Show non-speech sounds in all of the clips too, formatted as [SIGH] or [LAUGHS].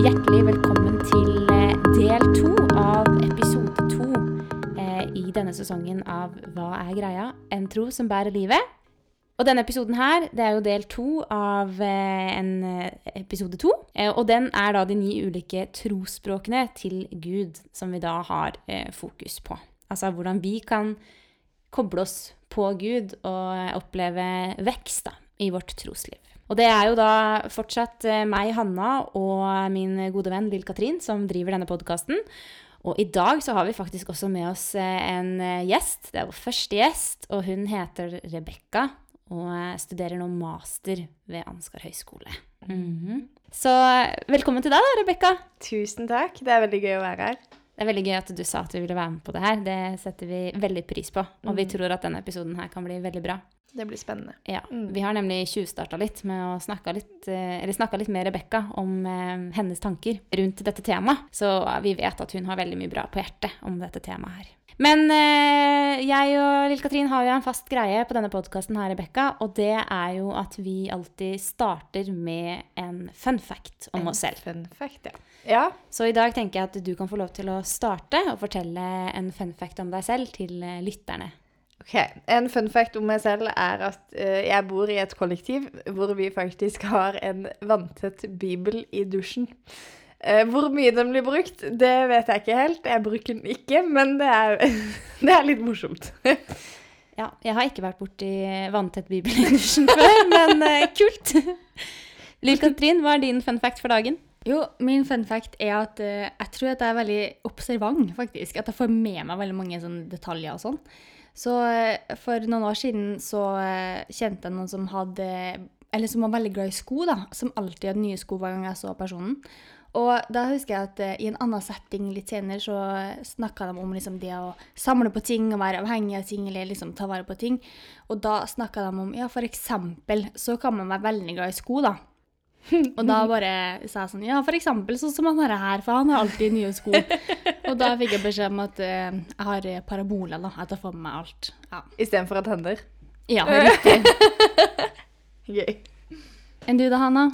hjertelig velkommen til eh, del to av episode to eh, i denne sesongen av Hva er greia? En tro som bærer livet. Og denne episoden her, det er jo del to av eh, en episode to. Og den er da de ni ulike trosspråkene til Gud som vi da har fokus på. Altså hvordan vi kan koble oss på Gud og oppleve vekst da, i vårt trosliv. Og det er jo da fortsatt eh, meg, Hanna, og min gode venn Lill Katrin som driver denne podkasten. Og i dag så har vi faktisk også med oss eh, en eh, gjest. Det er vår første gjest, og hun heter Rebekka og studerer nå master ved Ansgar høgskole. Mhm. Så eh, velkommen til deg, da, Rebekka. Tusen takk. Det er veldig gøy å være her. Det er veldig gøy at du sa at du ville være med på det her. Det setter vi veldig pris på. Og vi Mhm. tror at denne episoden her kan bli veldig bra. Det blir spennende. Ja, Mm. Vi har nemlig tjuvstarta litt med å snakke litt, eh, eller snakka litt med Rebekka om eh, hennes tanker rundt dette temaet. Så vi vet at hun har veldig mye bra på hjertet om dette temaet her. Men eh, jeg og Lill-Katrin har jo en fast greie på denne podkasten her, Rebekka, og det er jo at vi alltid starter med en fun fact om En oss selv. Fun fact, ja. Ja, Så i dag tenker jeg at du kan få lov til å starte og fortelle en fun fact om deg selv til lytterne. Ok. En fun fact om meg selv er at uh, jeg bor i et kollektiv hvor vi faktisk har en vanntett bibel i dusjen. Uh, hvor mye den blir brukt, det vet jeg ikke helt. Jeg bruker den ikke, men det er, [LAUGHS] det er litt morsomt. [LAUGHS] Ja, jeg har ikke vært borti vanntett bibel i dusjen før, men uh, kult. [LAUGHS] Lill-Katrin, hva er din fun fact for dagen? Jo, min fun fact er at jeg tror at jeg er veldig observant, faktisk. At jeg får med meg veldig mange sånn, detaljer og sånn. Så eh, for noen år siden så eh, kjente jeg noen som hadde Eller som var veldig glad i sko, da. Som alltid hadde nye sko hver gang jeg så personen. Og da husker jeg at eh, i en annen setting litt senere så snakka de om liksom det å samle på ting og være avhengig av ting eller liksom ta vare på ting. Og da snakka de om ja, for eksempel så kan man være veldig glad i sko, da. [LAUGHS] Og da bare sa jeg sånn Ja, for eksempel sånn som han her, her, for han har alltid nye sko. [LAUGHS] Og da fikk jeg beskjed om at uh, jeg har paraboler, da. At jeg får med meg alt. Ja, Istedenfor at hender. ja riktig. [LAUGHS] Gøy. Enn du da, Hanna?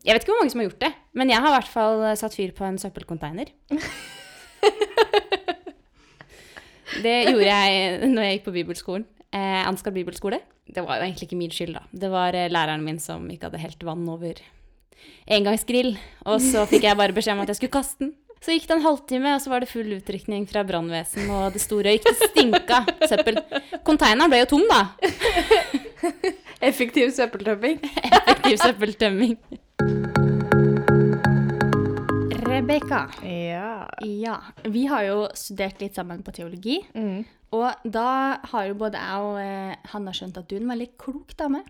Jeg vet ikke hvor mange som har gjort det, men jeg har i hvert fall satt fyr på en søppelcontainer. Det gjorde jeg når jeg gikk på bibelskolen. Eh, Ansgar bibelskole. Det var jo egentlig ikke min skyld, da. Det var eh, læreren min som ikke hadde helt vann over engangsgrill. Og så fikk jeg bare beskjed om at jeg skulle kaste den. Så gikk det en halvtime, og så var det full utrykning fra brannvesen, og det sto røyk. Det stinka søppel. Konteineren ble jo tom, da. [LAUGHS] Effektiv søppeltømming. Effektiv søppeltømming. Rebekka. Ja. Ja. Vi har jo studert litt sammen på teologi. Mm. Og da har jo både jeg og eh, Hanna skjønt at du er en veldig klok dame.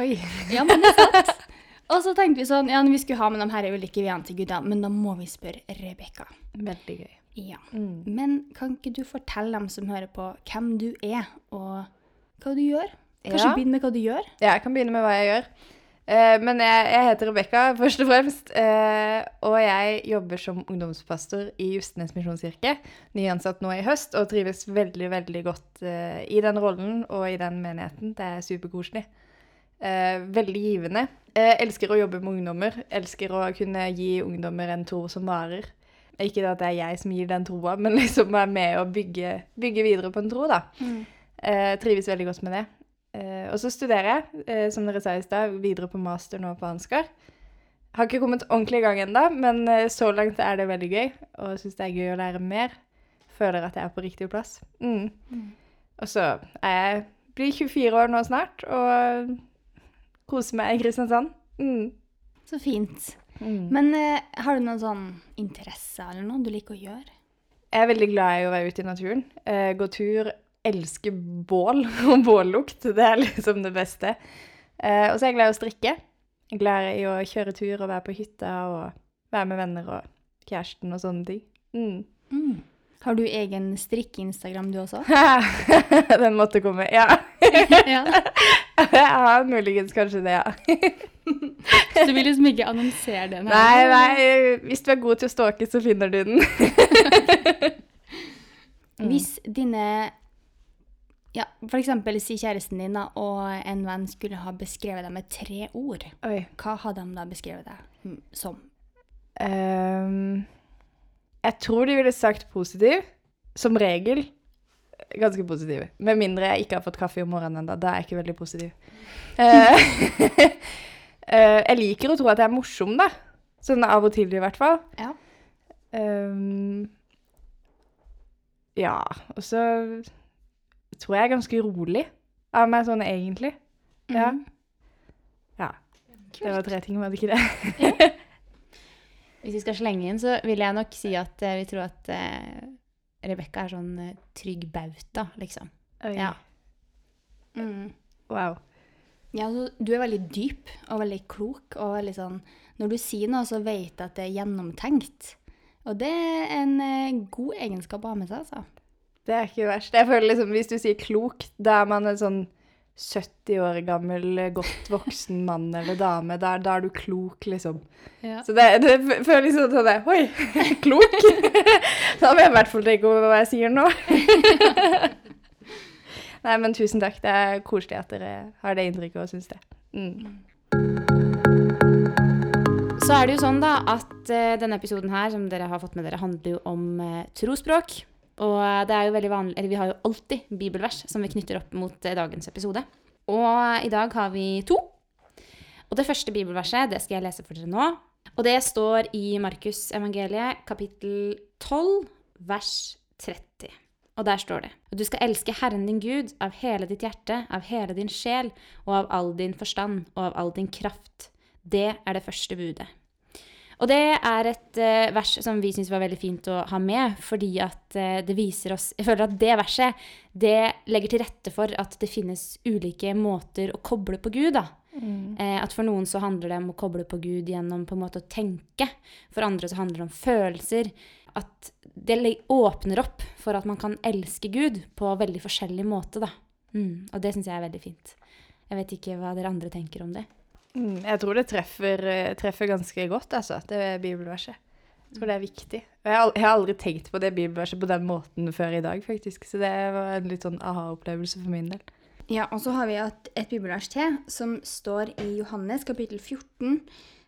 Oi. Ja, men det er sant. [LAUGHS] Og så tenkte vi sånn, ja, vi skulle ha med de her ulike veiene til gudene, men da må vi spørre Rebekka. Veldig gøy. Ja. Mm. Men kan ikke du fortelle dem som hører på, hvem du er, og hva du gjør? Kanskje Ja. begynne med hva du gjør? Ja, jeg kan begynne med hva jeg gjør. Eh, men jeg, jeg heter Rebekka, først og fremst. eh, og jeg jobber som ungdomspastor i Justenes misjonskirke. Nyansatt nå i høst, og trives veldig, veldig godt eh, i den rollen og i den menigheten. Det er superkoselig. Eh, veldig givende. Jeg elsker å jobbe med ungdommer. Elsker å kunne gi ungdommer en tro som varer. Ikke at det er jeg som gir den troa, men [LAUGHS] liksom er med å bygge, bygge videre på en tro, da. Eh, trives veldig godt med det. Eh, og så studerer jeg, eh, som dere sa i stad, videre på master nå på Ansgar. Har ikke kommet ordentlig i gang ennå, men eh, så langt er det veldig gøy. Og syns det er gøy å lære mer. Føler at jeg er på riktig plass. Mm. Og så er jeg blir 24 år nå snart, og koser meg i Kristiansand. Mm. Så fint. Mm. Men eh, har du noen sånn interesse eller noe du liker å gjøre? Jeg er veldig glad i å være ute i naturen. Eh, gå tur, elske bål [LAUGHS] og bållukt. Det er liksom det beste. Eh, og så er jeg glad i å strikke. Jeg er glad i å kjøre tur og være på hytta og være med venner og kjæresten og sånne ting. Mm. Mm. Har du egen strikke-Instagram du også? [LAUGHS] Den måtte komme. Ja. [LAUGHS] ja. [LAUGHS] Har muligens kanskje det, ja. Så du vil liksom ikke annonsere den her? Nei, nei, hvis du er god til å stalke, så finner du den. [LAUGHS] Mm. Hvis dine ja, for eksempel si kjæresten din da, og en venn skulle ha beskrevet deg med tre ord. Oi. Hva hadde de da beskrevet deg mm, som? Um, jeg tror de ville sagt positiv. Som regel ganske positiv. Med mindre jeg ikke har fått kaffe om morgenen ennå. Da er jeg ikke veldig positiv. [LAUGHS] Eh, [LAUGHS] eh, jeg liker å tro at jeg er morsom, da. Sånn av og til, i hvert fall. Ja. Um, ja, og så tror jeg er ganske rolig av meg sånn egentlig. Ja. Mhm. Ja. Det var tre ting, var det ikke det? [LAUGHS] Hvis vi skal slenge inn, så vil jeg nok si at vi tror at Rebekka er sånn eh, trygg bauta, liksom. Oi. Ja. Mm. Wow. Ja, så du er veldig dyp og veldig klok. og veldig sånn, Når du sier noe, så vet jeg at det er gjennomtenkt. Og det er en eh, god egenskap å ha med seg, altså. Det er ikke verst. Jeg føler liksom, Hvis du sier klok, da er man en sånn 70 år gammel, godt voksen mann eller dame. Da, da er du klok, liksom. Ja. Så det, det føles liksom sånn det, Oi, [LAUGHS] klok! da vil jeg i hvert fall tenke over hva jeg sier nå. [LAUGHS] Nei, men tusen takk. Det er koselig at dere har det inntrykket og syns det. Mm. Så er det jo sånn da at eh, denne episoden her, som dere har fått med dere, handler jo om uh, trospråk. Og eh, det er jo veldig vanlig, eller vi har jo alltid bibelvers som vi knytter opp mot eh, dagens episode. Og i dag har vi to. Og det første bibelverset, det skal jeg lese for dere nå. Og det står i Markus evangeliet, kapittel 12, vers 30. Og der står det du skal elske Herren din Gud av hele ditt hjerte, av hele din sjel og av all din forstand og av all din kraft. Det er det første budet. Og det er et uh, vers som vi syns var veldig fint å ha med, fordi at uh, det viser oss Jeg føler at det verset det legger til rette for at det finnes ulike måter å koble på Gud, da. Eh, at for noen så handler det om å koble på Gud gjennom på en måte å tenke. For andre så handler det om følelser. At det åpner opp for at man kan elske Gud på veldig forskjellig måte, da. Mm, og det syns jeg er veldig fint. Jeg vet ikke hva dere andre tenker om det. Mm, jeg tror det treffer, eh, treffer ganske godt, altså, det bibelverset. Jeg tror det er viktig. Og jeg har, aldri tenkt på det bibelverset på den måten før i dag, faktisk. Så det var en litt sånn aha-opplevelse for min del. Ja, og så har vi et, et bibelvers til, som står i Johannes kapittel 14,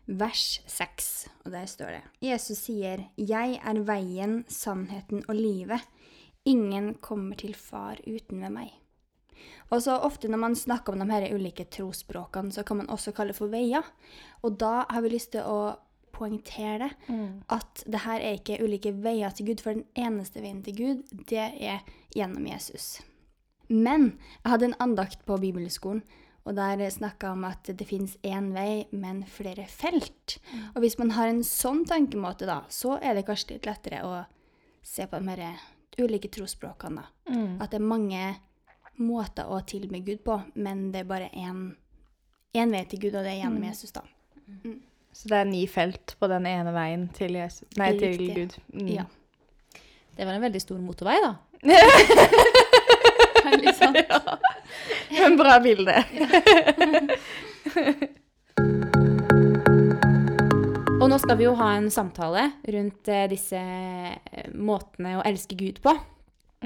vers 6. Og der står det Jesus sier, 'Jeg er veien, sannheten og livet. Ingen kommer til Far uten ved meg'. Og så ofte når man snakker om de her ulike trosspråkene, så kan man også kalle det for veier. Og da har vi lyst til å poengtere det, at det her er ikke ulike veier til Gud, for den eneste veien til Gud, det er gjennom Jesus. Men jeg hadde en andakt på bibelskolen, og der snakka om at det fins én vei, men flere felt. Og hvis man har en sånn tankemåte, da, så er det kanskje litt lettere å se på de her ulike trosspråkene. da. At det er mange måter å tilbe Gud på, men det er bare én én vei til Gud, og det er gjennom Jesus, da. Så det er ni felt på den ene veien til, Jesus, nei, til Riktig. Gud. Mm. Ja. Det var en veldig stor motorvei, da. [LAUGHS] Veldig sant. En bra bilde. [LAUGHS] [LAUGHS] Og nå skal vi jo ha en samtale rundt eh, disse eh, måtene å elske Gud på.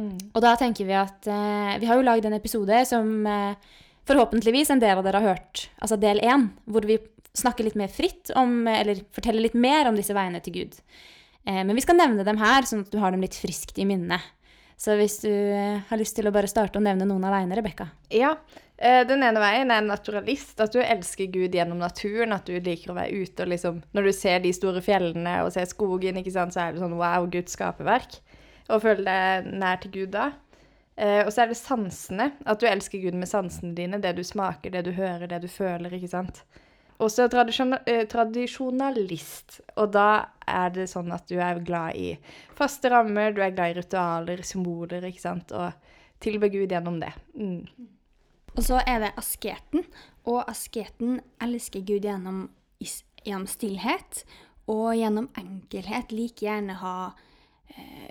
Mm. Og da tenker vi at eh, Vi har jo lagd en episode som eh, forhåpentligvis en del av dere har hørt, altså del én, hvor vi snakker litt mer fritt om, eller forteller litt mer om disse veiene til Gud. Eh, men vi skal nevne dem her, sånn at du har dem litt friskt i minnet. Så hvis du eh, har lyst til å bare starte å nevne noen av veiene, Rebekka. Ja. eh, Den ene veien er naturalist. At du elsker Gud gjennom naturen. At du liker å være ute og liksom Når du ser de store fjellene og ser skogen, ikke sant, så er det sånn wow, Guds skaperverk. Og føle deg nær til Gud da. Eh, og så er det sansene. At du elsker Gud med sansene dine. Det du smaker, det du hører, det du føler, ikke sant. Også tradisjon, eh, tradisjonalist. Og da er det sånn at du er glad i faste rammer, du er glad i ritualer, symboler, ikke sant. Og tilbe Gud gjennom det. Mm. Og så er det asketen. Og asketen elsker Gud gjennom, gjennom stillhet og gjennom enkelhet. Like gjerne ha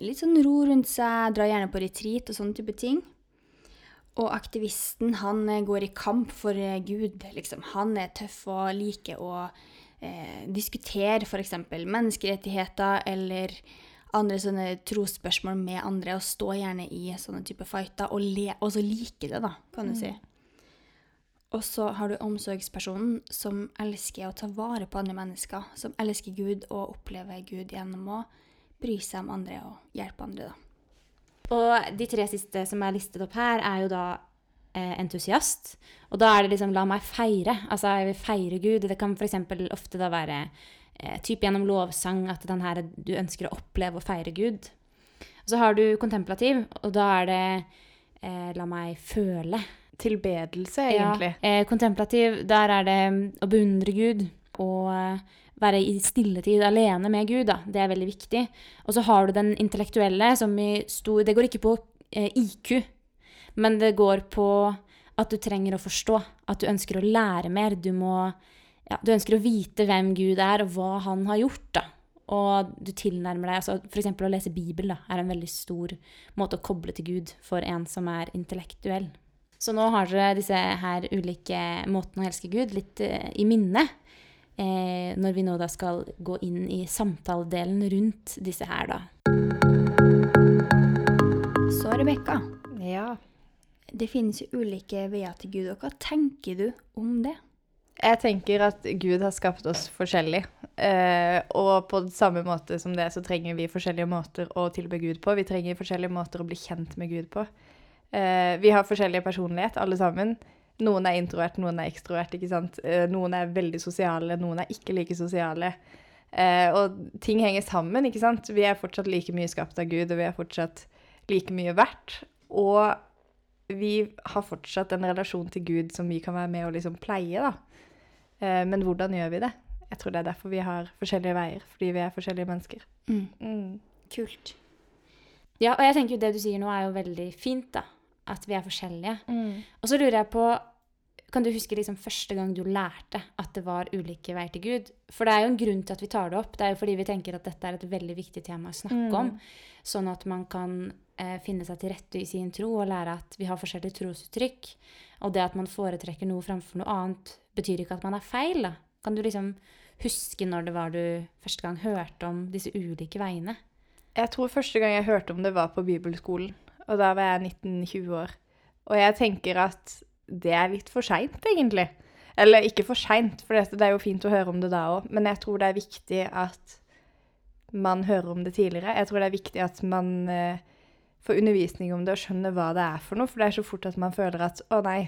litt sånn ro rundt seg, drar gjerne på retreat og sånne type ting. Og aktivisten, han eh, går i kamp for eh, Gud, liksom. Han er tøff og liker å eh, diskutere f.eks. menneskerettigheter eller andre sånne trosspørsmål med andre, og stå gjerne i sånne type fighter, og, le, og så like det, da, kan du si. Og så har du omsorgspersonen som elsker å ta vare på andre mennesker. Som elsker Gud og opplever Gud gjennom å bry seg om andre og hjelpe andre. da. Og de tre siste som er listet opp her, er jo da eh, entusiast. Og da er det liksom 'la meg feire'. Altså jeg vil feire Gud. Det kan f.eks. ofte da være eh, typ gjennom lovsang at den her, du ønsker å oppleve og feire Gud. Og så har du kontemplativ, og da er det eh, 'la meg føle'. Tilbedelse, egentlig. Ja, eh, kontemplativ, der er det å beundre Gud og eh, være i stilletid alene med Gud. Da. Det er veldig viktig. Og så har du den intellektuelle, som i stor Det går ikke på eh, IQ, men det går på at du trenger å forstå. At du ønsker å lære mer. Du, må, ja, du ønsker å vite hvem Gud er, og hva han har gjort. da. Og du tilnærmer deg altså F.eks. å lese Bibel er en veldig stor måte å koble til Gud for en som er intellektuell. Så nå har dere disse her ulike måtene å elske Gud litt eh, i minne. Eh, når vi nå da skal gå inn i samtaledelen rundt disse her, da. Så Rebekka, Ja. det finnes jo ulike veier til Gud. Og hva tenker du om det? Jeg tenker at Gud har skapt oss forskjellig. Eh, og på samme måte som det, så trenger vi forskjellige måter å tilbe Gud på. Vi trenger forskjellige måter å bli kjent med Gud på. Eh, vi har forskjellig personlighet, alle sammen. Noen er introvert, noen er ekstrovert. ikke sant? Eh, noen er veldig sosiale, noen er ikke like sosiale. Eh, og ting henger sammen, ikke sant? Vi er fortsatt like mye skapt av Gud, og vi er fortsatt like mye verdt. Og vi har fortsatt en relasjon til Gud som vi kan være med og liksom pleie, da. Eh, men hvordan gjør vi det? Jeg tror det er derfor vi har forskjellige veier, fordi vi er forskjellige mennesker. Mm. Kult. Ja, og jeg tenker jo det du sier nå er jo veldig fint, da. At vi er forskjellige. Mm. Og så lurer jeg på Kan du huske liksom første gang du lærte at det var ulike veier til Gud? For det er jo en grunn til at vi tar det opp. Det er jo fordi vi tenker at dette er et veldig viktig tema å snakke Mm. om. Sånn at man kan eh, finne seg til rette i sin tro og lære at vi har forskjellige trosuttrykk. Og det at man foretrekker noe framfor noe annet, betyr ikke at man er feil. da. Kan du liksom huske når det var du første gang hørte om disse ulike veiene? Jeg tror første gang jeg hørte om det, var på bibelskolen. Og da var jeg 19-20 år. Og jeg tenker at det er litt for seint, egentlig. Eller ikke for seint, for det er jo fint å høre om det da òg, men jeg tror det er viktig at man hører om det tidligere. Jeg tror det er viktig at man eh, får undervisning om det og skjønner hva det er for noe, for det er så fort at man føler at å nei,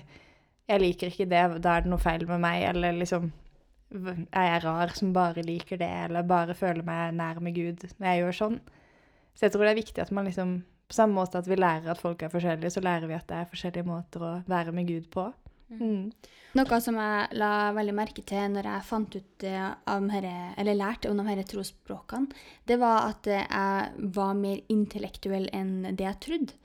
jeg liker ikke det, da er det noe feil med meg, eller liksom er jeg rar som bare liker det, eller bare føler meg nær med Gud når jeg gjør sånn. Så jeg tror det er viktig at man liksom På samme måte at vi lærer at folk er forskjellige, så lærer vi at det er forskjellige måter å være med Gud på. Mm. Noe som jeg la veldig merke til når jeg fant ut om herre, eller lærte om de her trosspråkene, det var at jeg var mer intellektuell enn det jeg trodde.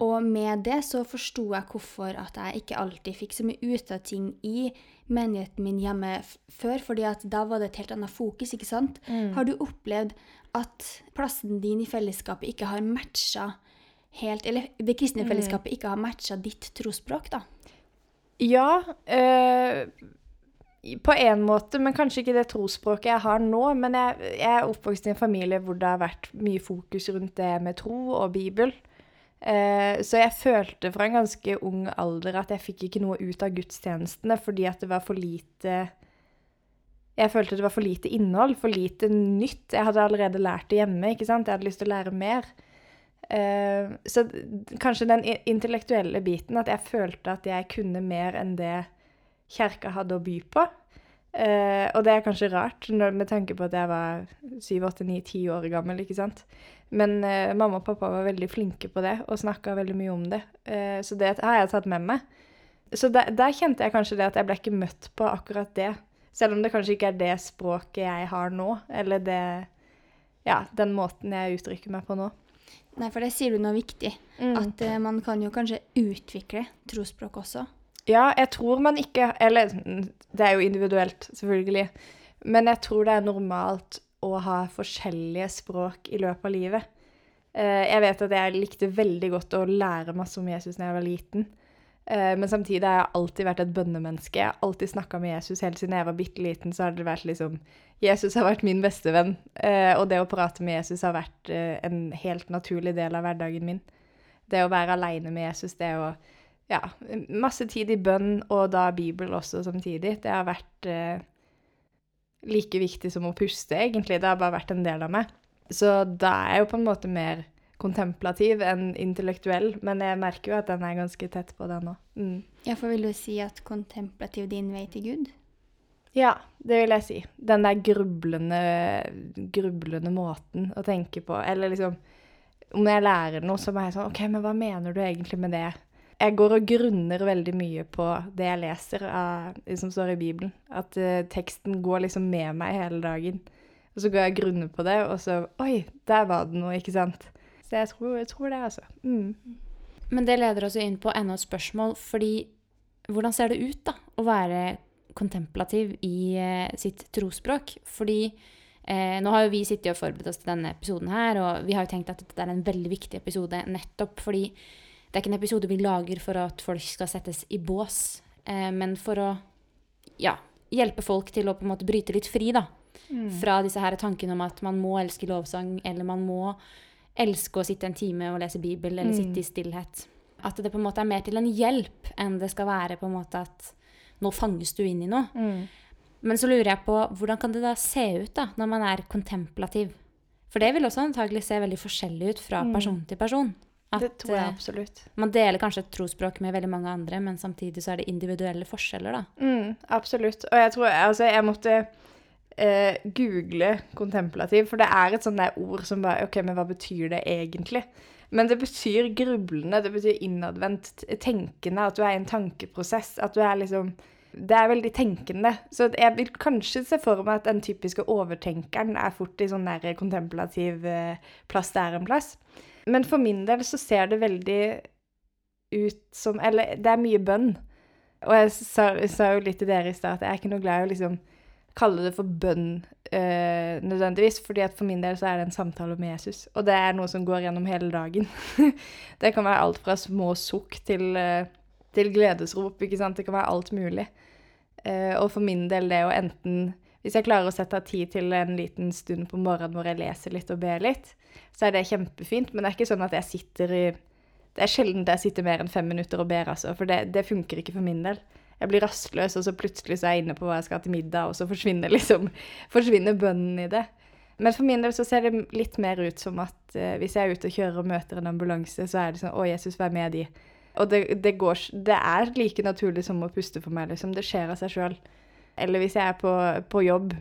Og med det så forsto jeg hvorfor at jeg ikke alltid fikk så mye ut av ting i menigheten min hjemme før, fordi at da var det et helt annet fokus, ikke sant? Har du opplevd at plassen din i fellesskapet ikke har matcha helt Eller det kristne fellesskapet ikke har matcha ditt trosspråk, da? Ja, Øh, på en måte, men kanskje ikke det trosspråket jeg har nå. Men jeg, jeg er oppvokst i en familie hvor det har vært mye fokus rundt det med tro og Bibel. Eh, så jeg følte fra en ganske ung alder at jeg fikk ikke noe ut av gudstjenestene fordi at det var for lite Jeg følte det var for lite innhold, for lite nytt. Jeg hadde allerede lært det hjemme, ikke sant. Jeg hadde lyst til å lære mer. Eh, så kanskje den intellektuelle biten, at jeg følte at jeg kunne mer enn det kjerka hadde å by på. Uh, og det er kanskje rart, når, med tanke på at jeg var 7, 8, 9, 10 år gammel, ikke sant. Men uh, mamma og pappa var veldig flinke på det, og snakka veldig mye om det. Så det har jeg tatt med meg. Så der, der kjente jeg kanskje det at jeg ble ikke møtt på akkurat det. Selv om det kanskje ikke er det språket jeg har nå, eller det Ja, den måten jeg uttrykker meg på nå. Nei, for det sier du noe viktig. At uh, man kan jo kanskje utvikle trosspråk også. Ja, jeg tror man ikke Eller mm, det er jo individuelt, selvfølgelig. Men jeg tror det er normalt å ha forskjellige språk i løpet av livet. Uh, Jeg vet at jeg likte veldig godt å lære masse om Jesus da jeg var liten. Eh, Men samtidig har jeg alltid vært et bønnemenneske. Jeg har alltid snakka med Jesus helt siden jeg var bitte liten. Så har det vært liksom Jesus har vært min beste venn. eh, Og det å prate med Jesus har vært eh, en helt naturlig del av hverdagen min. Det å være aleine med Jesus, det å ja, masse tid i bønn, og da Bibel også samtidig. Det har vært like viktig som å puste, egentlig. Det har bare vært en del av meg. Så da er jeg jo på en måte mer kontemplativ enn intellektuell, men jeg merker jo at den er ganske tett på den òg. Mm. Ja, for vil du si at kontemplativ din vei til Gud? Ja, det vil jeg si. Den der grublende, grublende måten å tenke på. Eller liksom Om jeg lærer noe, så er jeg sånn OK, men hva mener du egentlig med det? Jeg går og grunner veldig mye på det jeg leser av, som står i Bibelen. At uh, teksten går liksom med meg hele dagen. Og så går jeg og grunner på det, og så Oi, der var det noe, ikke sant? Så jeg tror, jeg tror det, altså. Mm. Men det leder oss inn på enda et spørsmål, fordi hvordan ser det ut da, å være kontemplativ i eh, sitt trosspråk? Fordi eh, nå har jo vi sittet og forberedt oss til denne episoden her, og vi har jo tenkt at dette er en veldig viktig episode nettopp fordi det er ikke en episode vi lager for at folk skal settes i bås, eh, men for å ja, hjelpe folk til å på en måte bryte litt fri, da. Mm. Fra disse her tankene om at man må elske lovsang, eller man må elske å sitte en time og lese Bibel, eller Mm. sitte i stillhet. At det på en måte er mer til en hjelp enn det skal være på en måte at nå fanges du inn i noe. Mm. Men så lurer jeg på hvordan kan det da se ut da, når man er kontemplativ? For det vil også antagelig se veldig forskjellig ut fra Mm. person til person. At Det tror jeg eh, absolutt. man deler kanskje et trosspråk med veldig mange andre, men samtidig så er det individuelle forskjeller, da. Mm, absolutt. Og jeg tror Altså, jeg måtte eh, google kontemplativ, for det er et sånt der ord som bare OK, men hva betyr det egentlig? Men det betyr grublende, det betyr innadvendt, tenkende, at du er i en tankeprosess. At du er liksom Det er veldig tenkende. Så jeg vil kanskje se for meg at den typiske overtenkeren er fort i sånn der kontemplativ eh, plass der en plass. Men for min del så ser det veldig ut som Eller det er mye bønn. Og jeg sa, sa jo litt til dere i stad at jeg er ikke noe glad i å liksom kalle det for bønn eh, nødvendigvis, fordi at for min del så er det en samtale med Jesus. Og det er noe som går gjennom hele dagen. [LAUGHS] det kan være alt fra små sukk til, eh, til gledesrop, ikke sant. Det kan være alt mulig. Eh, og for min del det å enten Hvis jeg klarer å sette av tid til en liten stund på morgenen hvor jeg leser litt og ber litt, så er det kjempefint. Men det er ikke sånn at jeg sitter i Det er sjelden jeg sitter mer enn fem minutter og ber, altså. For det, det funker ikke for min del. Jeg blir rastløs, og så plutselig så er jeg inne på hva jeg skal ha til middag, og så forsvinner liksom [LAUGHS] forsvinner bønnen i det. Men for min del så ser det litt mer ut som at eh, hvis jeg er ute og kjører og møter en ambulanse, så er det sånn Å, Jesus, vær med de. Og det, det, går, det er like naturlig som å puste for meg, liksom. Det skjer av seg sjøl. Eller hvis jeg er på, på jobb,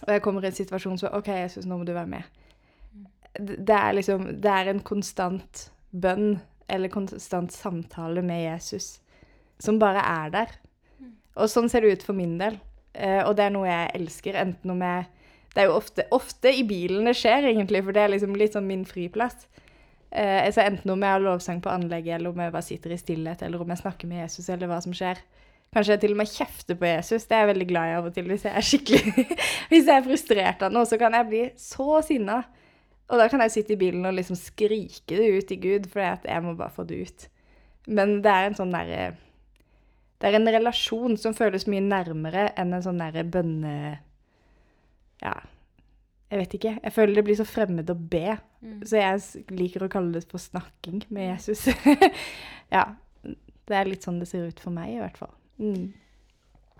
og jeg kommer i en situasjon så OK, Jesus, nå må du være med. Det, er liksom Det er en konstant bønn eller konstant samtale med Jesus som bare er der. Og sånn ser det ut for min del. Uh, og det er noe jeg elsker, enten om jeg Det er jo ofte, ofte i bilen det skjer, egentlig, for det er liksom litt sånn min friplass. Uh, altså enten om jeg har lovsang på anlegget, eller om jeg bare sitter i stillhet, eller om jeg snakker med Jesus, eller hva som skjer. Kanskje jeg til og med kjefter på Jesus. Det er jeg veldig glad i av og til. Hvis jeg er skikkelig [LAUGHS] Hvis jeg er frustrert av noe, så kan jeg bli så sinna. Og da kan jeg sitte i bilen og liksom skrike det ut til Gud, for jeg må bare få det ut. Men det er en sånn derre Det er en relasjon som føles mye nærmere enn en sånn derre bønne... Ja, jeg vet ikke. Jeg føler det blir så fremmed å be. Så jeg liker å kalle det for snakking med Jesus. [LAUGHS] ja. Det er litt sånn det ser ut for meg, i hvert fall. Mm.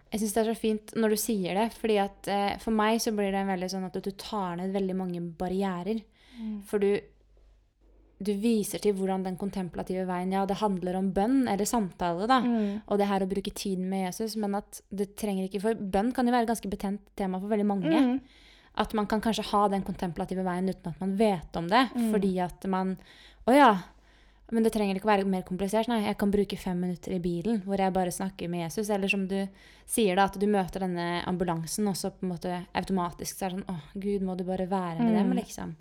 Jeg syns det er så fint når du sier det, fordi at eh, for meg så blir det en veldig sånn at du tar ned veldig mange barrierer. For du, du viser til hvordan den kontemplative veien Ja, det handler om bønn eller samtale, da. Mm. Og det her å bruke tiden med Jesus, men at det trenger ikke For bønn kan jo være et ganske betent tema for veldig mange. Mm. At man kan kanskje ha den kontemplative veien uten at man vet om det. Mm. Fordi at man Å ja. Men det trenger ikke å være mer komplisert. Nei, jeg kan bruke fem minutter i bilen hvor jeg bare snakker med Jesus. Eller som du sier, da, at du møter denne ambulansen, og så på en måte automatisk så er det sånn Å, Gud, må du bare være med dem, Mm. liksom.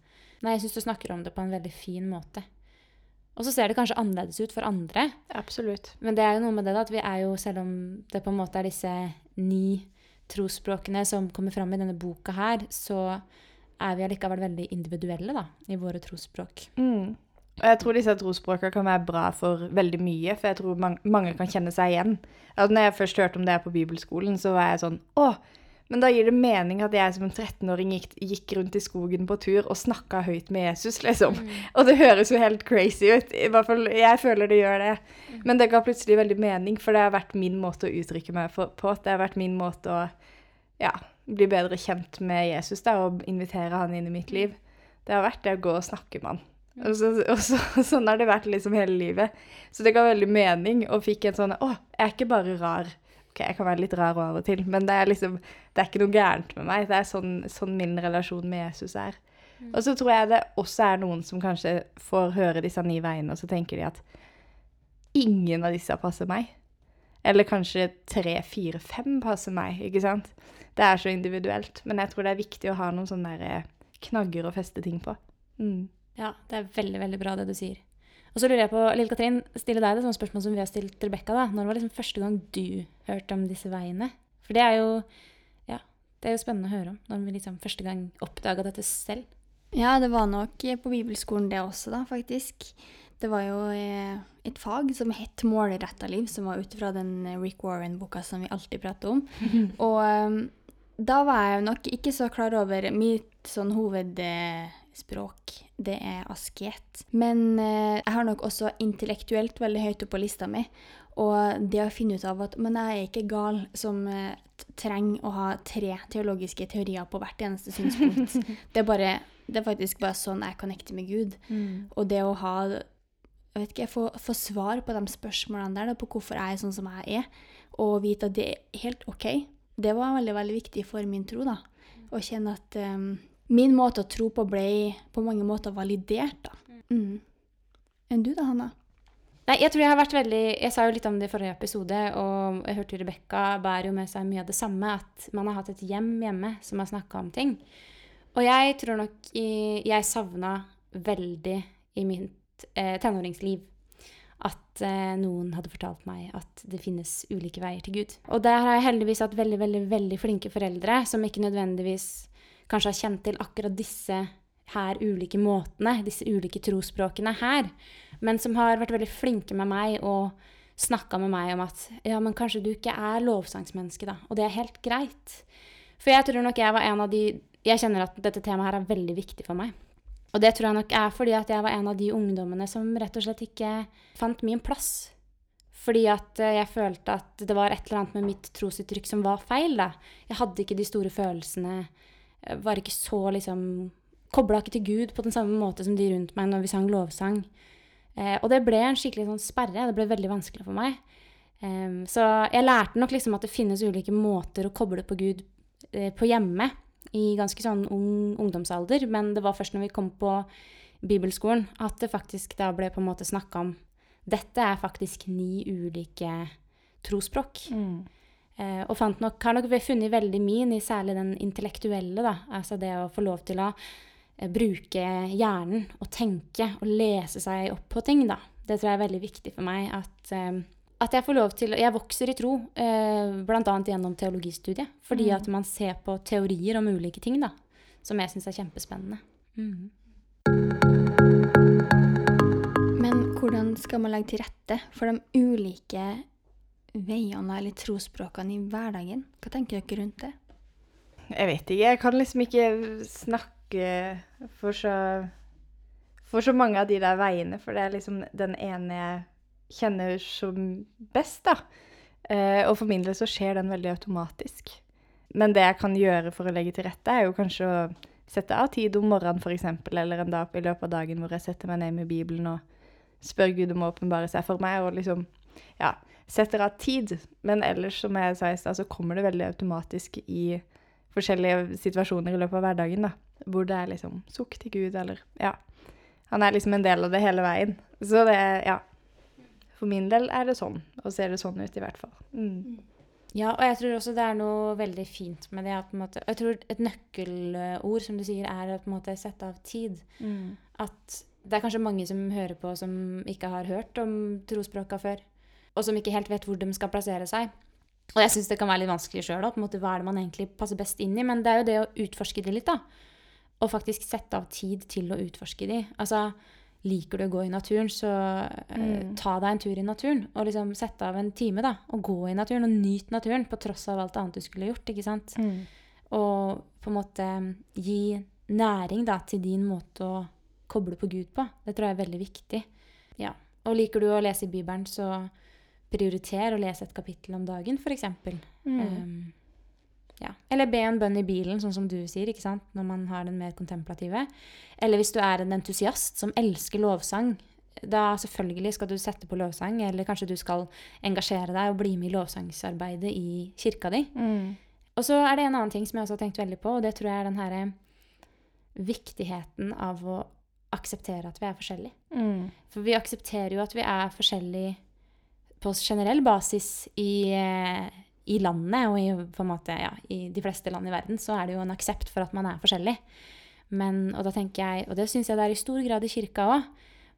Nei, jeg syns du snakker om det på en veldig fin måte. Og så ser det kanskje annerledes ut for andre. Absolutt. Men det er jo noe med det da, at vi er jo, selv om det på en måte er disse ni trosspråkene som kommer fram i denne boka her, så er vi allikevel veldig individuelle da, i våre trosspråk. Mm. Og jeg tror disse trosspråkene kan være bra for veldig mye, for jeg tror mange, mange kan kjenne seg igjen. Altså, når jeg først hørte om det på bibelskolen, så var jeg sånn Å, Men da gir det mening at jeg som en 13-åring gikk, gikk rundt i skogen på tur og snakka høyt med Jesus, liksom. Og det høres jo helt crazy ut. I hvert fall jeg føler det gjør det. Men det ga plutselig veldig mening, for det har vært min måte å uttrykke meg på. Det har vært min måte å ja, bli bedre kjent med Jesus da, og invitere han inn i mitt liv. Det har vært det å gå og snakke med han. Og, så, og så, [LAUGHS] sånn har det vært liksom hele livet. Så det ga veldig mening, og fikk en sånn Å, jeg er ikke bare rar. OK, jeg kan være litt rar av og til, men det er liksom Det er ikke noe gærent med meg. Det er sånn, sånn min relasjon med Jesus er. Og så tror jeg det også er noen som kanskje får høre disse ni veiene, og så tenker de at ingen av disse passer meg. Eller kanskje tre, fire, fem passer meg, ikke sant. Det er så individuelt. Men jeg tror det er viktig å ha noen sånne eh, knagger å feste ting på. Mm. Ja, det er veldig, veldig bra det du sier. Og så lurer jeg på, Lille Katrin, stille deg det samme spørsmål som vi har stilt Rebekka. Når var liksom første gang du hørte om disse veiene? For det er jo ja, det er jo spennende å høre om, når vi liksom første gang oppdaga dette selv. Ja, det var nok på bibelskolen det også, da, faktisk. Det var jo eh, et fag som het Målretta liv, som var ut fra den Rick Warren-boka som vi alltid prater om. [LAUGHS] Og da var jeg nok ikke så klar over mitt sånn hovedspråk. Det er asket. Men eh, jeg har nok også intellektuelt veldig høyt oppe på lista mi. Og det å finne ut av at Men jeg er ikke gal som eh, trenger å ha tre teologiske teorier på hvert eneste synspunkt. [LAUGHS] det, er bare, det er faktisk bare sånn jeg connecter med Gud. Mm. Og det å ha jeg vet ikke, få, få svar på de spørsmålene der, da, på hvorfor jeg er sånn som jeg er, og vite at det er helt OK, det var veldig veldig viktig for min tro. da. Å kjenne at um, min måte å tro på ble på mange måter validert. da. Mm. Enn du da, Hanna? Nei, jeg tror jeg har vært veldig Jeg sa jo litt om det i forrige episode, og jeg hørte Rebekka bærer jo med seg mye av det samme, at man har hatt et hjem hjemme som har snakka om ting. Og jeg tror nok jeg savna veldig i mitt eh, tenåringsliv at eh, noen hadde fortalt meg at det finnes ulike veier til Gud. Og der har jeg heldigvis hatt veldig, veldig, veldig flinke foreldre som ikke nødvendigvis kanskje har kjent til akkurat disse her ulike måtene, disse ulike trosspråkene her, men som har vært veldig flinke med meg og snakka med meg om at ja, men kanskje du ikke er lovsangsmenneske, da. Og det er helt greit. For jeg tror nok jeg var en av de Jeg kjenner at dette temaet her er veldig viktig for meg. Og det tror jeg nok er fordi at jeg var en av de ungdommene som rett og slett ikke fant min plass. Fordi at eh, jeg følte at det var et eller annet med mitt trosuttrykk som var feil. da. Jeg hadde ikke de store følelsene. Jeg Var ikke så liksom Kobla ikke til Gud på den samme måte som de rundt meg når vi sang lovsang. Eh, og det ble en skikkelig sånn sperre. Det ble veldig vanskelig for meg. Eh, så jeg lærte nok liksom at det finnes ulike måter å koble på Gud eh, på hjemme i ganske sånn ung ungdomsalder, men det var først når vi kom på bibelskolen at det faktisk da ble på en måte snakka om dette er faktisk ni ulike trosspråk. Mm. Eh, og fant nok, har nok funnet veldig min i særlig den intellektuelle. da, Altså det å få lov til å eh, bruke hjernen og tenke og lese seg opp på ting. da. Det tror jeg er veldig viktig for meg. At, eh, at jeg får lov til Jeg vokser i tro, eh, bl.a. gjennom teologistudiet. Fordi Mm. at man ser på teorier om ulike ting, da. Som jeg syns er kjempespennende. Mm. Men hvordan skal man legge til rette for de ulike veiene eller trosspråkene i hverdagen? Hva tenker dere rundt det? Jeg vet ikke. Jeg kan liksom ikke snakke for så For så mange av de der veiene, for det er liksom den ene jeg kjenner som best, da. Eh, og for min del så skjer den veldig automatisk. Men det jeg kan gjøre for å legge til rette, er jo kanskje å sette av tid om morgenen f.eks., eller en dag i løpet av dagen hvor jeg setter meg ned med Bibelen og spør Gud om å åpenbare seg for meg, og liksom ja, setter av tid. Men ellers, som jeg sa i stad, så kommer det veldig automatisk i forskjellige situasjoner i løpet av hverdagen, da. Hvor det er liksom sukk til Gud, eller ja. Han er liksom en del av det hele veien. Så det, ja. For min del er det sånn, og ser det sånn ut i hvert fall. Mm. Ja, og jeg tror også det er noe veldig fint med det måte, Jeg tror et nøkkelord, som du sier, er å på en måte sette av tid. Mm. At det er kanskje mange som hører på som ikke har hørt om trosspråka før. Og som ikke helt vet hvor de skal plassere seg. Og jeg syns det kan være litt vanskelig sjøl. Hva er det man egentlig passer best inn i? Men det er jo det å utforske de litt, da. Og faktisk sette av tid til å utforske de. Altså, liker du å gå i naturen, så eh, Mm. ta deg en tur i naturen. Og liksom sette av en time, da. Og gå i naturen, og nyt naturen på tross av alt annet du skulle gjort. ikke sant? Mm. Og på en måte gi næring da, til din måte å koble på Gud på. Det tror jeg er veldig viktig. Ja. Og liker du å lese i Bibelen, så prioriter å lese et kapittel om dagen, f.eks. Mm. Um, ja. Eller be en bønn i bilen, sånn som du sier, ikke sant? når man har den mer kontemplative. Eller hvis du er en entusiast som elsker lovsang, da selvfølgelig skal du sette på lovsang, eller kanskje du skal engasjere deg og bli med i lovsangsarbeidet i kirka di. Mm. Og så er det en annen ting som jeg også har tenkt veldig på, og det tror jeg er den herre viktigheten av å akseptere at vi er forskjellige. Mm. For vi aksepterer jo at vi er forskjellige på generell basis i, eh, i landet, og i, måte, ja, i de fleste land i verden, så er det jo en aksept for at man er forskjellig. Men, og da jeg, og det syns jeg det er i stor grad i kirka òg,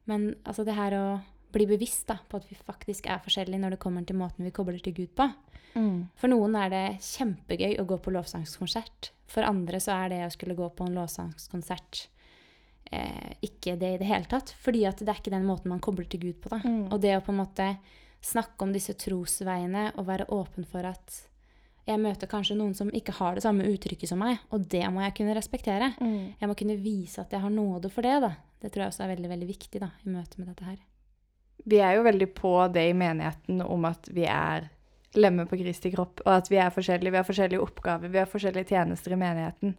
men altså det her å bli bevisst da, på at vi faktisk er forskjellige når det kommer til måten vi kobler til Gud på. Mm. For noen er det kjempegøy å gå på lovsangskonsert. For andre så er det å skulle gå på en lovsangskonsert eh, ikke det i det hele tatt. Fordi at det er ikke den måten man kobler til Gud på. da. Mm. Og det å på en måte snakke om disse trosveiene og være åpen for at jeg møter kanskje noen som ikke har det samme uttrykket som meg, og det må jeg kunne respektere. Mm. Jeg må kunne vise at jeg har nåde for det. da. Det tror jeg også er veldig veldig viktig da, i møte med dette her. Vi er jo veldig på det i menigheten om at vi er lemmer på Kristi kropp, og at vi er forskjellige. Vi har forskjellige oppgaver, vi har forskjellige tjenester i menigheten.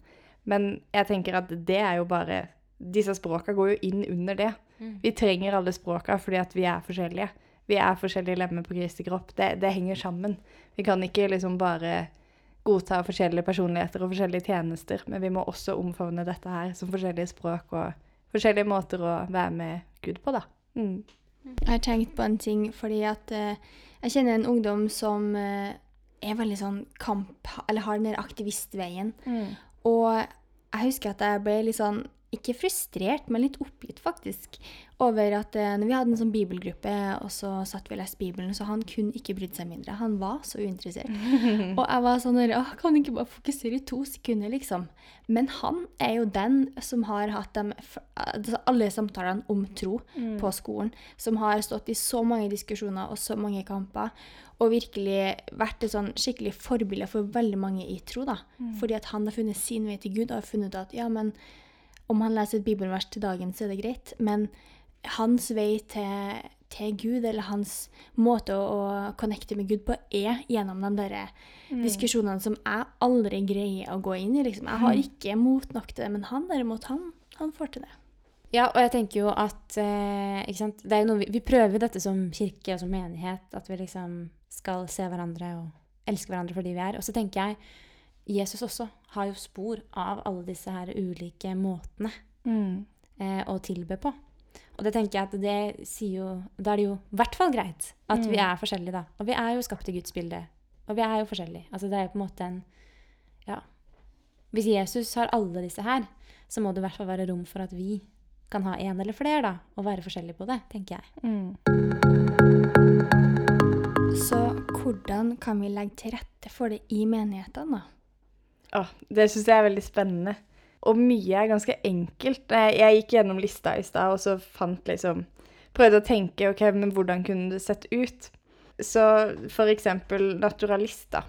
Men jeg tenker at det er jo bare Disse språka går jo inn under det. Vi trenger alle språka fordi at vi er forskjellige. Vi er forskjellige lemmer på Kristi kropp. Det, det henger sammen. Vi kan ikke liksom bare godta forskjellige personligheter og forskjellige tjenester, men vi må også omfavne dette her som forskjellige språk og forskjellige måter å være med Gud på, da. Mm. Jeg har tenkt på en ting fordi at uh, jeg kjenner en ungdom som uh, er veldig sånn kamp... Eller har den der aktivistveien. Og jeg husker at jeg ble litt sånn ikke frustrert, men litt oppgitt, faktisk, over at eh, når vi hadde en sånn bibelgruppe, og så satt vi og leste Bibelen, så han kunne ikke brydd seg mindre. Han var så uinteressert. [LAUGHS] og jeg var sånn der, Åh, Kan du ikke bare fokusere i to sekunder, liksom? Men han er jo den som har hatt dem, altså alle samtalene om tro på skolen, som har stått i så mange diskusjoner og så mange kamper, og virkelig vært et sånn skikkelig forbilde for veldig mange i tro. da. Fordi at han har funnet sin vei til Gud og har funnet ut at ja, men om han leser et bibelvers til dagen, så er det greit. Men hans vei til, til Gud, eller hans måte å, å connecte med Gud på, er gjennom de der diskusjonene som jeg aldri greier å gå inn i. Liksom. Jeg har ikke mot nok til det, men han derimot, han, han får til det. Ja, og jeg tenker jo at eh, sant? Er vi, vi prøver dette som kirke og som menighet, at vi liksom skal se hverandre og elske hverandre for de vi er. Og så tenker jeg Jesus også har jo spor av alle disse her ulike måtene Mm. eh, å tilbe på. Og det tenker jeg at det sier jo Da er det jo i hvert fall greit at vi Mm. er forskjellige, da. Og vi er jo skapt i Guds bilde. Og vi er jo forskjellige. Altså det er jo på en måte en Ja. Hvis Jesus har alle disse her, så må det i hvert fall være rom for at vi kan ha en eller flere, da. Og være forskjellige på det, tenker jeg. Mm. Så hvordan kan vi legge til rette for det i menighetene, da? Åh, det syns jeg er veldig spennende. Og mye er ganske enkelt. Jeg gikk gjennom lista i stad og så fant liksom Prøvde å tenke ok, men hvordan kunne det sett ut? Så for eksempel naturalister.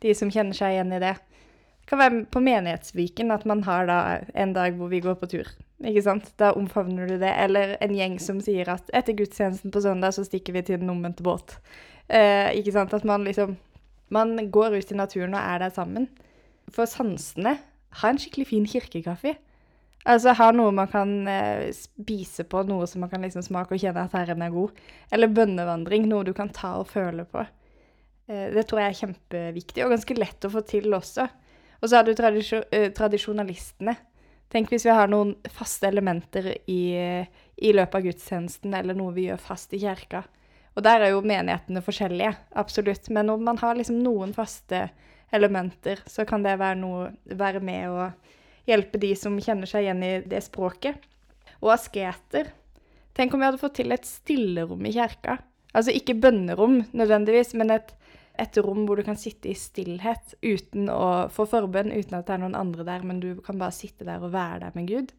De som kjenner seg igjen i det. Det kan være på Menighetsviken at man har da en dag hvor vi går på tur. Ikke sant? Da omfavner du det. Eller en gjeng som sier at etter gudstjenesten på søndag så stikker vi til den omvendte båt. Eh, ikke sant? At man liksom Man går ut i naturen og er der sammen. For sansene ha en skikkelig fin kirkekaffe. Altså ha noe man kan eh, spise på, noe som man kan liksom smake og kjenne at herren er god. Eller bønnevandring, noe du kan ta og føle på. Eh, det tror jeg er kjempeviktig, og ganske lett å få til også. Og så har du tradisjo eh, tradisjonalistene. Tenk hvis vi har noen faste elementer i, i løpet av gudstjenesten, eller noe vi gjør fast i kirka. Og der er jo menighetene forskjellige, absolutt. Men om man har liksom noen faste elementer, så kan det være, noe, være med å hjelpe de som kjenner seg igjen i det språket. Og asketer. Tenk om vi hadde fått til et stillerom i kjerka. Altså ikke bønnerom nødvendigvis, men et, et rom hvor du kan sitte i stillhet uten å få forbønn, uten at det er noen andre der, men du kan bare sitte der og være der med Gud.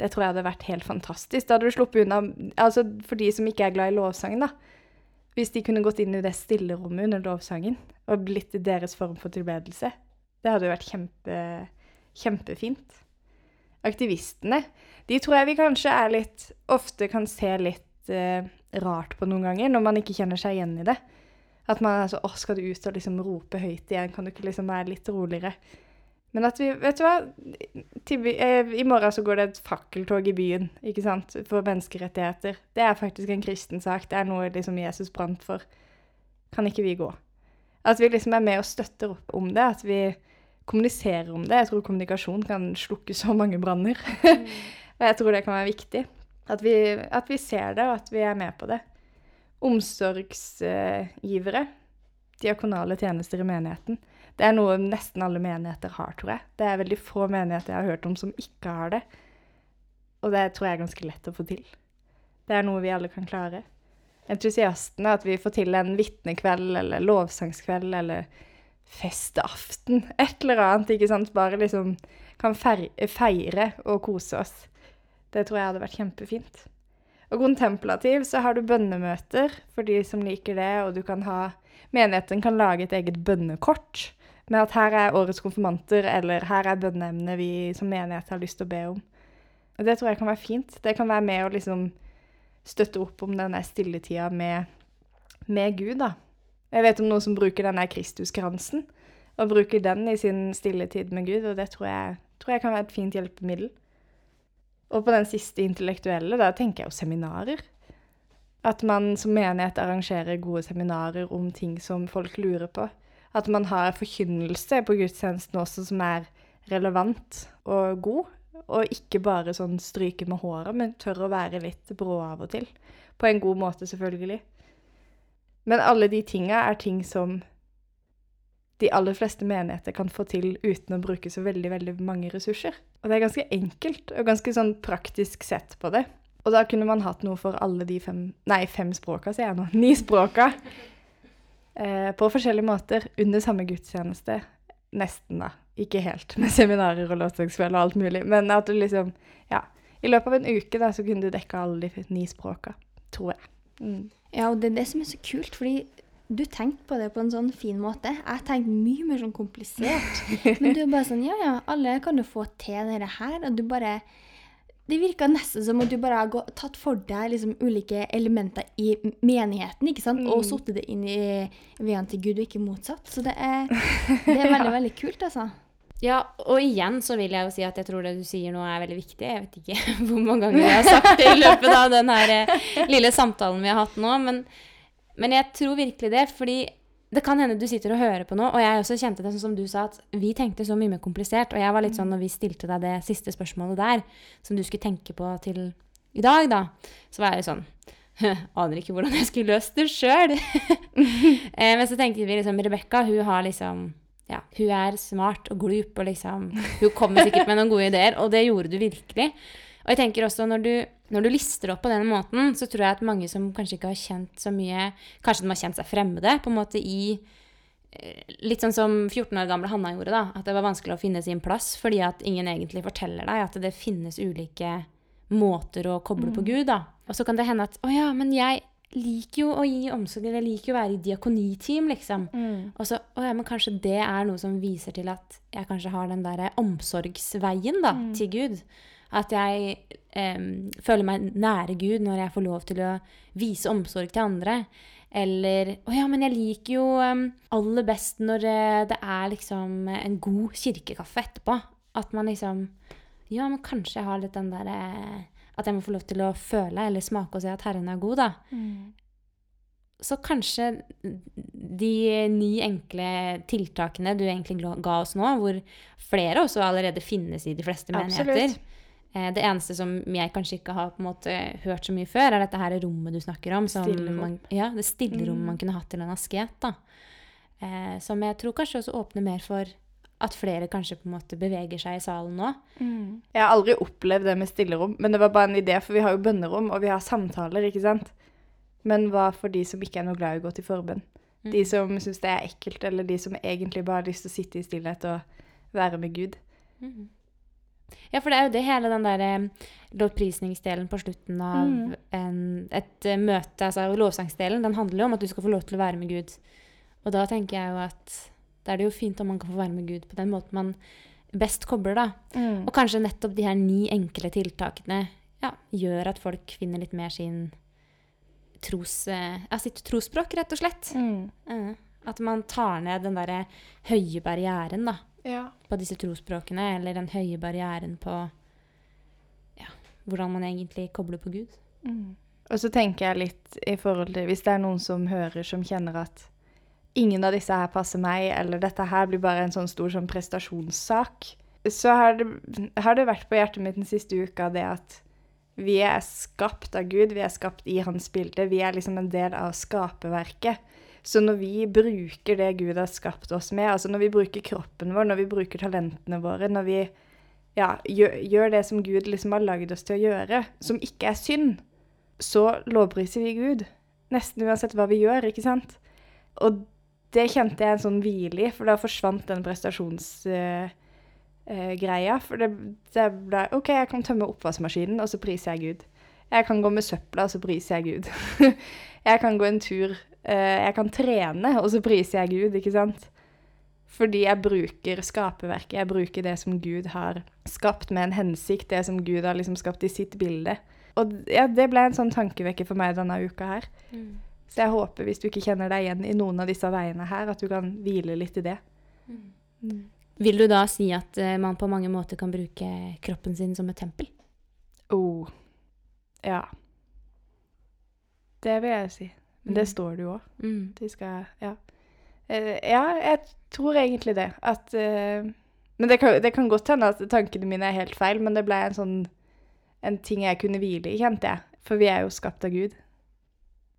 Det tror jeg hadde vært helt fantastisk. Da hadde du sluppet unna Altså for de som ikke er glad i lovsang, da. Hvis de kunne gått inn i det stillerommet under lovsangen og blitt deres form for tilbedelse. Det hadde jo vært kjempe, kjempefint. Aktivistene, de tror jeg vi kanskje er litt Ofte kan se litt eh, rart på noen ganger, når man ikke kjenner seg igjen i det. At man er så Å, skal du ut og liksom rope høyt igjen? Kan du ikke liksom være litt roligere? Men at vi Vet du hva? Til, eh, I morgen så går det et fakkeltog i byen ikke sant? for menneskerettigheter. Det er faktisk en kristen sak. Det er noe liksom Jesus brant for. Kan ikke vi gå? At vi liksom er med og støtter opp om det. At vi kommuniserer om det. Jeg tror kommunikasjon kan slukke så mange branner. Mm. [LAUGHS] og jeg tror det kan være viktig. At vi, at vi ser det, og at vi er med på det omsorgsgivere. Diakonale tjenester i menigheten. Det er noe nesten alle menigheter har, tror jeg. Det er veldig få menigheter jeg har hørt om som ikke har det. Og det tror jeg er ganske lett å få til. Det er noe vi alle kan klare. Entusiastene, at vi får til en vitnekveld eller lovsangskveld eller festaften. [LAUGHS] Et eller annet, ikke sant. Bare liksom kan feire og kose oss. Det tror jeg hadde vært kjempefint. Og kontemplativ så har du bønnemøter for de som liker det, og du kan ha Menigheten kan lage et eget bønnekort med at her er årets konfirmanter, eller her er bønneemnet vi som menighet har lyst til å be om. Og det tror jeg kan være fint. Det kan være med å liksom støtte opp om denne stilletida med, med Gud, da. Jeg vet om noen som bruker denne Kristuskransen, og bruker den i sin stilletid med Gud, og det tror jeg, tror jeg kan være et fint hjelpemiddel. Og på den siste intellektuelle, da tenker jeg jo seminarer. At man som menighet arrangerer gode seminarer om ting som folk lurer på. At man har forkynnelse på gudstjenesten også som er relevant og god. Og ikke bare sånn stryke med håret, men tør å være litt brå av og til. På en god måte, selvfølgelig. Men alle de tinga er ting som de aller fleste menigheter kan få til uten å bruke så veldig, veldig mange ressurser. Og det er ganske enkelt og ganske sånn praktisk sett på det. Og da kunne man hatt noe for alle de fem Nei, fem språka, sier jeg nå. Ni språka. Eh, på forskjellige måter under samme gudstjeneste. Nesten, da. Ikke helt, med seminarer og låtsangsfell og alt mulig. Men at du liksom Ja. I løpet av en uke da, så kunne du dekke alle de ni språka. Tror jeg. Mm. Ja, og det er det som er så kult, fordi du tenkte på det på en sånn fin måte. Jeg tenkte mye mer sånn komplisert. [LAUGHS] Men du er bare sånn Ja, ja, alle kan jo få til dette her. Og du bare Det virka nesten som at du bare har tatt for deg liksom ulike elementer i menigheten, ikke sant? Og mm. satt det inn i veien til Gud, og ikke motsatt. Så det er, [LAUGHS] det er veldig, ja. veldig kult, altså. Ja, og igjen så vil jeg jo si at jeg tror det du sier nå er veldig viktig. Jeg vet ikke [LAUGHS] hvor mange ganger jeg har sagt det i løpet av den her eh, lille samtalen vi har hatt nå, men men jeg tror virkelig det, fordi det kan hende du sitter og hører på nå, og jeg også kjente det sånn som du sa, at vi tenkte så mye mer komplisert. Og jeg var litt sånn når vi stilte deg det siste spørsmålet der, som du skulle tenke på til i dag, da, så var jeg sånn Aner ikke hvordan jeg skulle løst det sjøl. [LAUGHS] Eh, men så tenkte vi liksom Rebekka, hun har liksom ja, hun er smart og glup og liksom Hun kommer sikkert med noen gode ideer, og det gjorde du virkelig. Og jeg tenker også når du, når du lister opp på denne måten, så tror jeg at mange som kanskje ikke har kjent så mye Kanskje de har kjent seg fremmede på en måte i eh, Litt sånn som 14 år gamle Hanna gjorde, da. At det var vanskelig å finne sin plass fordi at ingen egentlig forteller deg at det finnes ulike måter å koble mm. på Gud, da. Og så kan det hende at å ja, men jeg liker jo å gi omsorg, eller jeg liker jo å være i diakoniteam, liksom. Mm. Og så å ja, men kanskje det er noe som viser til at jeg kanskje har den derre omsorgsveien, da, mm. til Gud. At jeg um, føler meg nære Gud når jeg får lov til å vise omsorg til andre. Eller Å ja, men jeg liker jo um, aller best når uh, det er liksom en god kirkekaffe etterpå. At man liksom Ja, men kanskje jeg har litt den derre uh, At jeg må få lov til å føle eller smake og se at Herren er god, da. Mm. Så kanskje de ni enkle tiltakene du egentlig ga oss nå, hvor flere også allerede finnes i de fleste menigheter Absolutt Eh, det eneste som jeg kanskje ikke har måte hørt så mye før, er dette her rommet du snakker om. Man, ja, det stillerommet mm. man kunne hatt til en asket. Eh, som jeg tror kanskje også åpner mer for at flere kanskje på en måte beveger seg i salen nå. Mm. Jeg har aldri opplevd det med stillerom, men det var bare en idé, for vi har jo bønnerom, og vi har samtaler, ikke sant. Men hva for de som ikke er noe glad i å gå til forbønn? Mm. De som syns det er ekkelt, eller de som egentlig bare har lyst til å sitte i stillhet og være med Gud. Mm. Ja, for det er jo det hele den der eh, lovprisningsdelen på slutten av Mm. en, et eh, møte, altså lovsangsdelen, den handler jo om at du skal få lov til å være med Gud. Og da tenker jeg jo at da er det jo fint om man kan få være med Gud på den måten man best kobler, da. Mm. Og kanskje nettopp de her ni enkle tiltakene ja, gjør at folk finner litt mer sin tros, eh, ja, sitt trosspråk, rett og slett. Mm. At man tar ned den derre høye barrieren, da Ja. på disse trosspråkene, eller den høye barrieren på ja, hvordan man egentlig kobler på Gud. Mm. Og så tenker jeg litt i forhold til Hvis det er noen som hører som kjenner at ingen av disse her passer meg, eller dette her blir bare en sånn stor sånn prestasjonssak, så har det, har det vært på hjertet mitt den siste uka det at vi er skapt av Gud, vi er skapt i hans bilde, vi er liksom en del av skaperverket. Så når vi bruker det Gud har skapt oss med, altså når vi bruker kroppen vår, når vi bruker talentene våre, når vi ja, gjør, gjør det som Gud liksom har lagd oss til å gjøre, som ikke er synd, så lovpriser vi Gud. Nesten uansett hva vi gjør, ikke sant? Og det kjente jeg en sånn hvile i, for da forsvant den prestasjonsgreia. for det, det ble OK, jeg kan tømme oppvaskmaskinen, og så priser jeg Gud. Jeg kan gå med søpla, og så priser jeg Gud. [LAUGHS] jeg kan gå en tur. Eh, jeg kan trene, og så priser jeg Gud, ikke sant? Fordi jeg bruker skaperverket, jeg bruker det som Gud har skapt med en hensikt, det som Gud har liksom skapt i sitt bilde. Og ja, det ble en sånn tankevekker for meg denne uka her. Så jeg håper, hvis du ikke kjenner deg igjen i noen av disse veiene her, at du kan hvile litt i det. Mm. Vil du da si at eh, man på mange måter kan bruke kroppen sin som et tempel? Oh. Ja. Det vil jeg si. Men det Mm. står det jo òg. Mm. De skal Ja. Eh, ja, jeg tror egentlig det. At eh, Men det kan, det kan godt hende at tankene mine er helt feil, men det ble en sånn En ting jeg kunne hvile i, kjente jeg. For vi er jo skapt av Gud.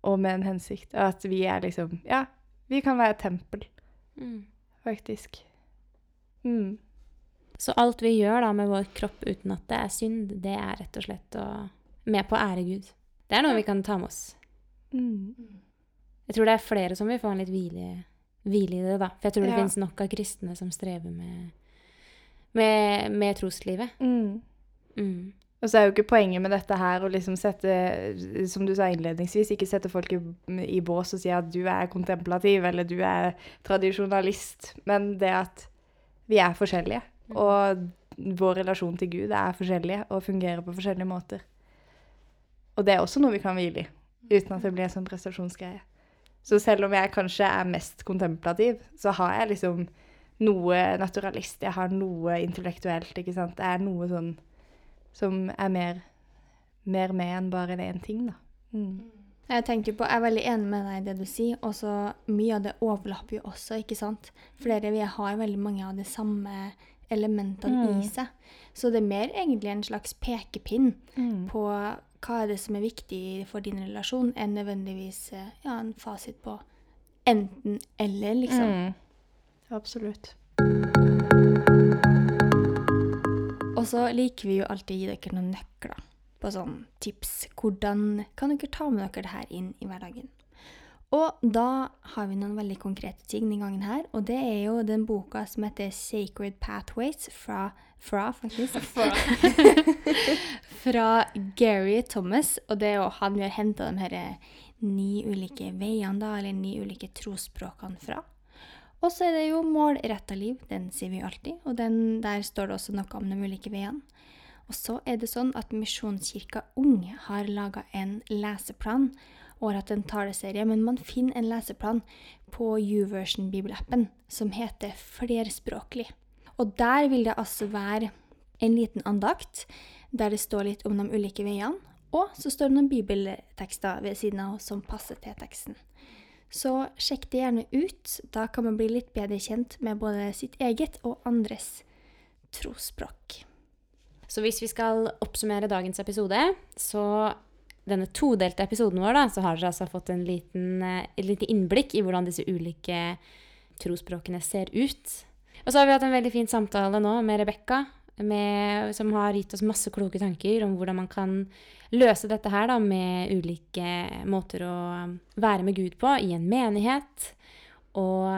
Og med en hensikt. At vi er liksom Ja, vi kan være et tempel, Mm. faktisk. Mm. Så alt vi gjør da med vår kropp uten at det er synd, det er rett og slett å, med på å ære Gud. Det er noe vi kan ta med oss. Mm. Jeg tror det er flere som vil få en litt hvile, hvile i det, da. For jeg tror det Ja. finnes nok av kristne som strever med, med, med troslivet. Mm. Mm. Og så er jo ikke poenget med dette her å liksom sette, som du sa innledningsvis, ikke sette folk i, i bås og si at du er kontemplativ eller du er tradisjonalist, men det at vi er forskjellige, og vår relasjon til Gud er forskjellige og fungerer på forskjellige måter. Og det er også noe vi kan hvile i, uten at det blir en sånn prestasjonsgreie. Så selv om jeg kanskje er mest kontemplativ, så har jeg liksom noe naturalist, jeg har noe intellektuelt, ikke sant. Det er noe sånn som er mer, mer med enn bare én ting, da. Mm. Jeg tenker på, jeg er veldig enig med deg i det du sier, og så mye av det overlapper jo også, ikke sant? Flere vi har veldig mange av de samme elementene Mm. i seg. Så det er mer egentlig en slags pekepinn Mm. på hva er det som er viktig for din relasjon, enn nødvendigvis eh, ja, en fasit på enten eller, liksom. Mm. Absolutt. Og så liker vi jo alltid å gi dere noen nøkler på sånn tips. Hvordan kan dere ta med dere det her inn i hverdagen? Og da har vi noen veldig konkrete ting denne gangen her, og det er jo den boka som heter Sacred Pathways fra, fra faktisk, [LAUGHS] [LAUGHS] fra Gary Thomas, og det er jo han vi har hentet de her ni ulike veiene da, eller ni ulike trosspråkene fra. Og så er det jo målretta liv, den sier vi alltid, og den, der står det også noe om de ulike veiene. Og så er det sånn at Misjonskirka Ung har laga en leseplan og har hatt en taleserie, men man finner en leseplan på YouVersion bibelappen som heter Flerspråklig. Og der vil det altså være en liten andakt der det står litt om de ulike veiene, og så står det noen bibeltekster ved siden av som passer til teksten. Så sjekk det gjerne ut. Da kan man bli litt bedre kjent med både sitt eget og andres trosspråk. Så hvis vi skal oppsummere dagens episode, så denne todelte episoden vår, da, så har dere altså fått en liten, eh, et lite innblikk i hvordan disse ulike trosspråkene ser ut. Og så har vi hatt en veldig fin samtale nå med Rebekka, som har gitt oss masse kloke tanker om hvordan man kan løse dette her da, med ulike måter å være med Gud på i en menighet. Og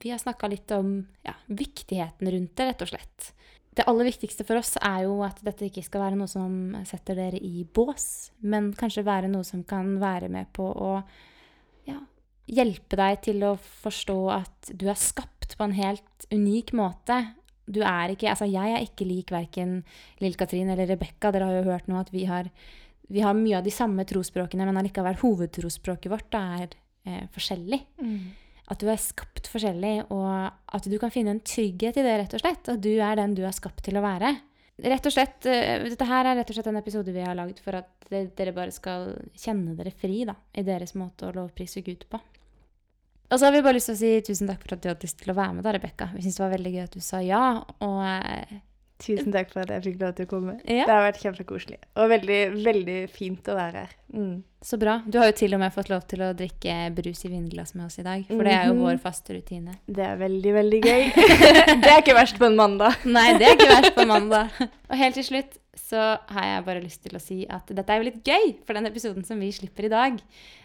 vi har snakka litt om ja, viktigheten rundt det, rett og slett. Det aller viktigste for oss er jo at dette ikke skal være noe som setter dere i bås, men kanskje være noe som kan være med på å ja, hjelpe deg til å forstå at du er skapt på en helt unik måte. Du er ikke Altså, jeg er ikke lik verken Lill-Katrin eller Rebekka. Dere har jo hørt nå at vi har, vi har mye av de samme trosspråkene, men allikevel hovedtrosspråket vårt er eh, forskjellig. At du er skapt forskjellig, og at du kan finne en trygghet i det, rett og slett. At du er den du er skapt til å være. Rett og slett, eh, Dette her er rett og slett en episode vi har lagd for at dere bare skal kjenne dere fri da, i deres måte å lovprise Gud på. Og så har vi bare lyst til å si tusen takk for at du hadde lyst til å være med, da, Rebekka. Vi syns det var veldig gøy at du sa ja. Og eh, Tusen takk for at jeg fikk lov til å komme. Ja. Det har vært kjempekoselig. Og veldig, veldig fint å være her. Mm. så bra. Du har jo til og med fått lov til å drikke brus i vinglass med oss i dag. For det er jo Mhm. vår faste rutine. Det er veldig, veldig gøy. [LAUGHS] det er ikke verst på en mandag. [LAUGHS] Nei, det er ikke verst på en mandag. Og helt til slutt så har jeg bare lyst til å si at dette er jo litt gøy, for den episoden som vi slipper i dag,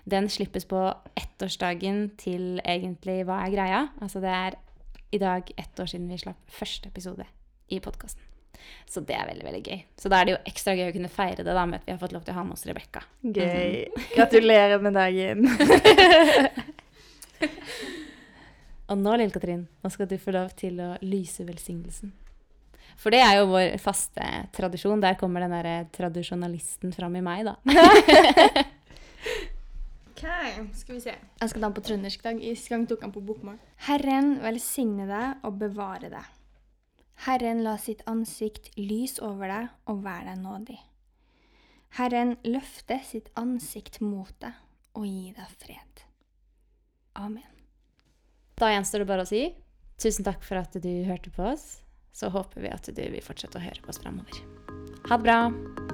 den slippes på ettårsdagen til egentlig Hva er greia? Altså det er i dag ett år siden vi slapp første episode i podkasten. Så det er veldig, veldig gøy. Så da er det jo ekstra gøy å kunne feire det da med at vi har fått lov til å ha med oss Rebekka. Gøy. [LAUGHS] Gratulerer med dagen. [LAUGHS] Og nå, Lille Katrin, nå skal du få lov til å lyse velsignelsen. For det er jo vår faste tradisjon. Der kommer den derre tradisjonalisten fram i meg, da. [LAUGHS] Ok, skal vi se. Jeg skal ta den på trøndersk dag. I sist gang tok han på bokmål. Herren velsigne deg og bevare deg. Herren la sitt ansikt lys over deg og være deg nådig. Herren løfte sitt ansikt mot deg og gi deg fred. Amen. Da gjenstår det bare å si tusen takk for at du hørte på oss. Så håper vi at du vil fortsette å høre på oss framover. Ha det bra.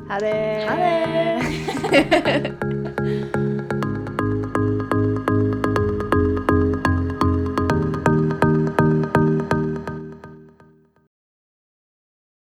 Ha det. Ha det! [LAUGHS]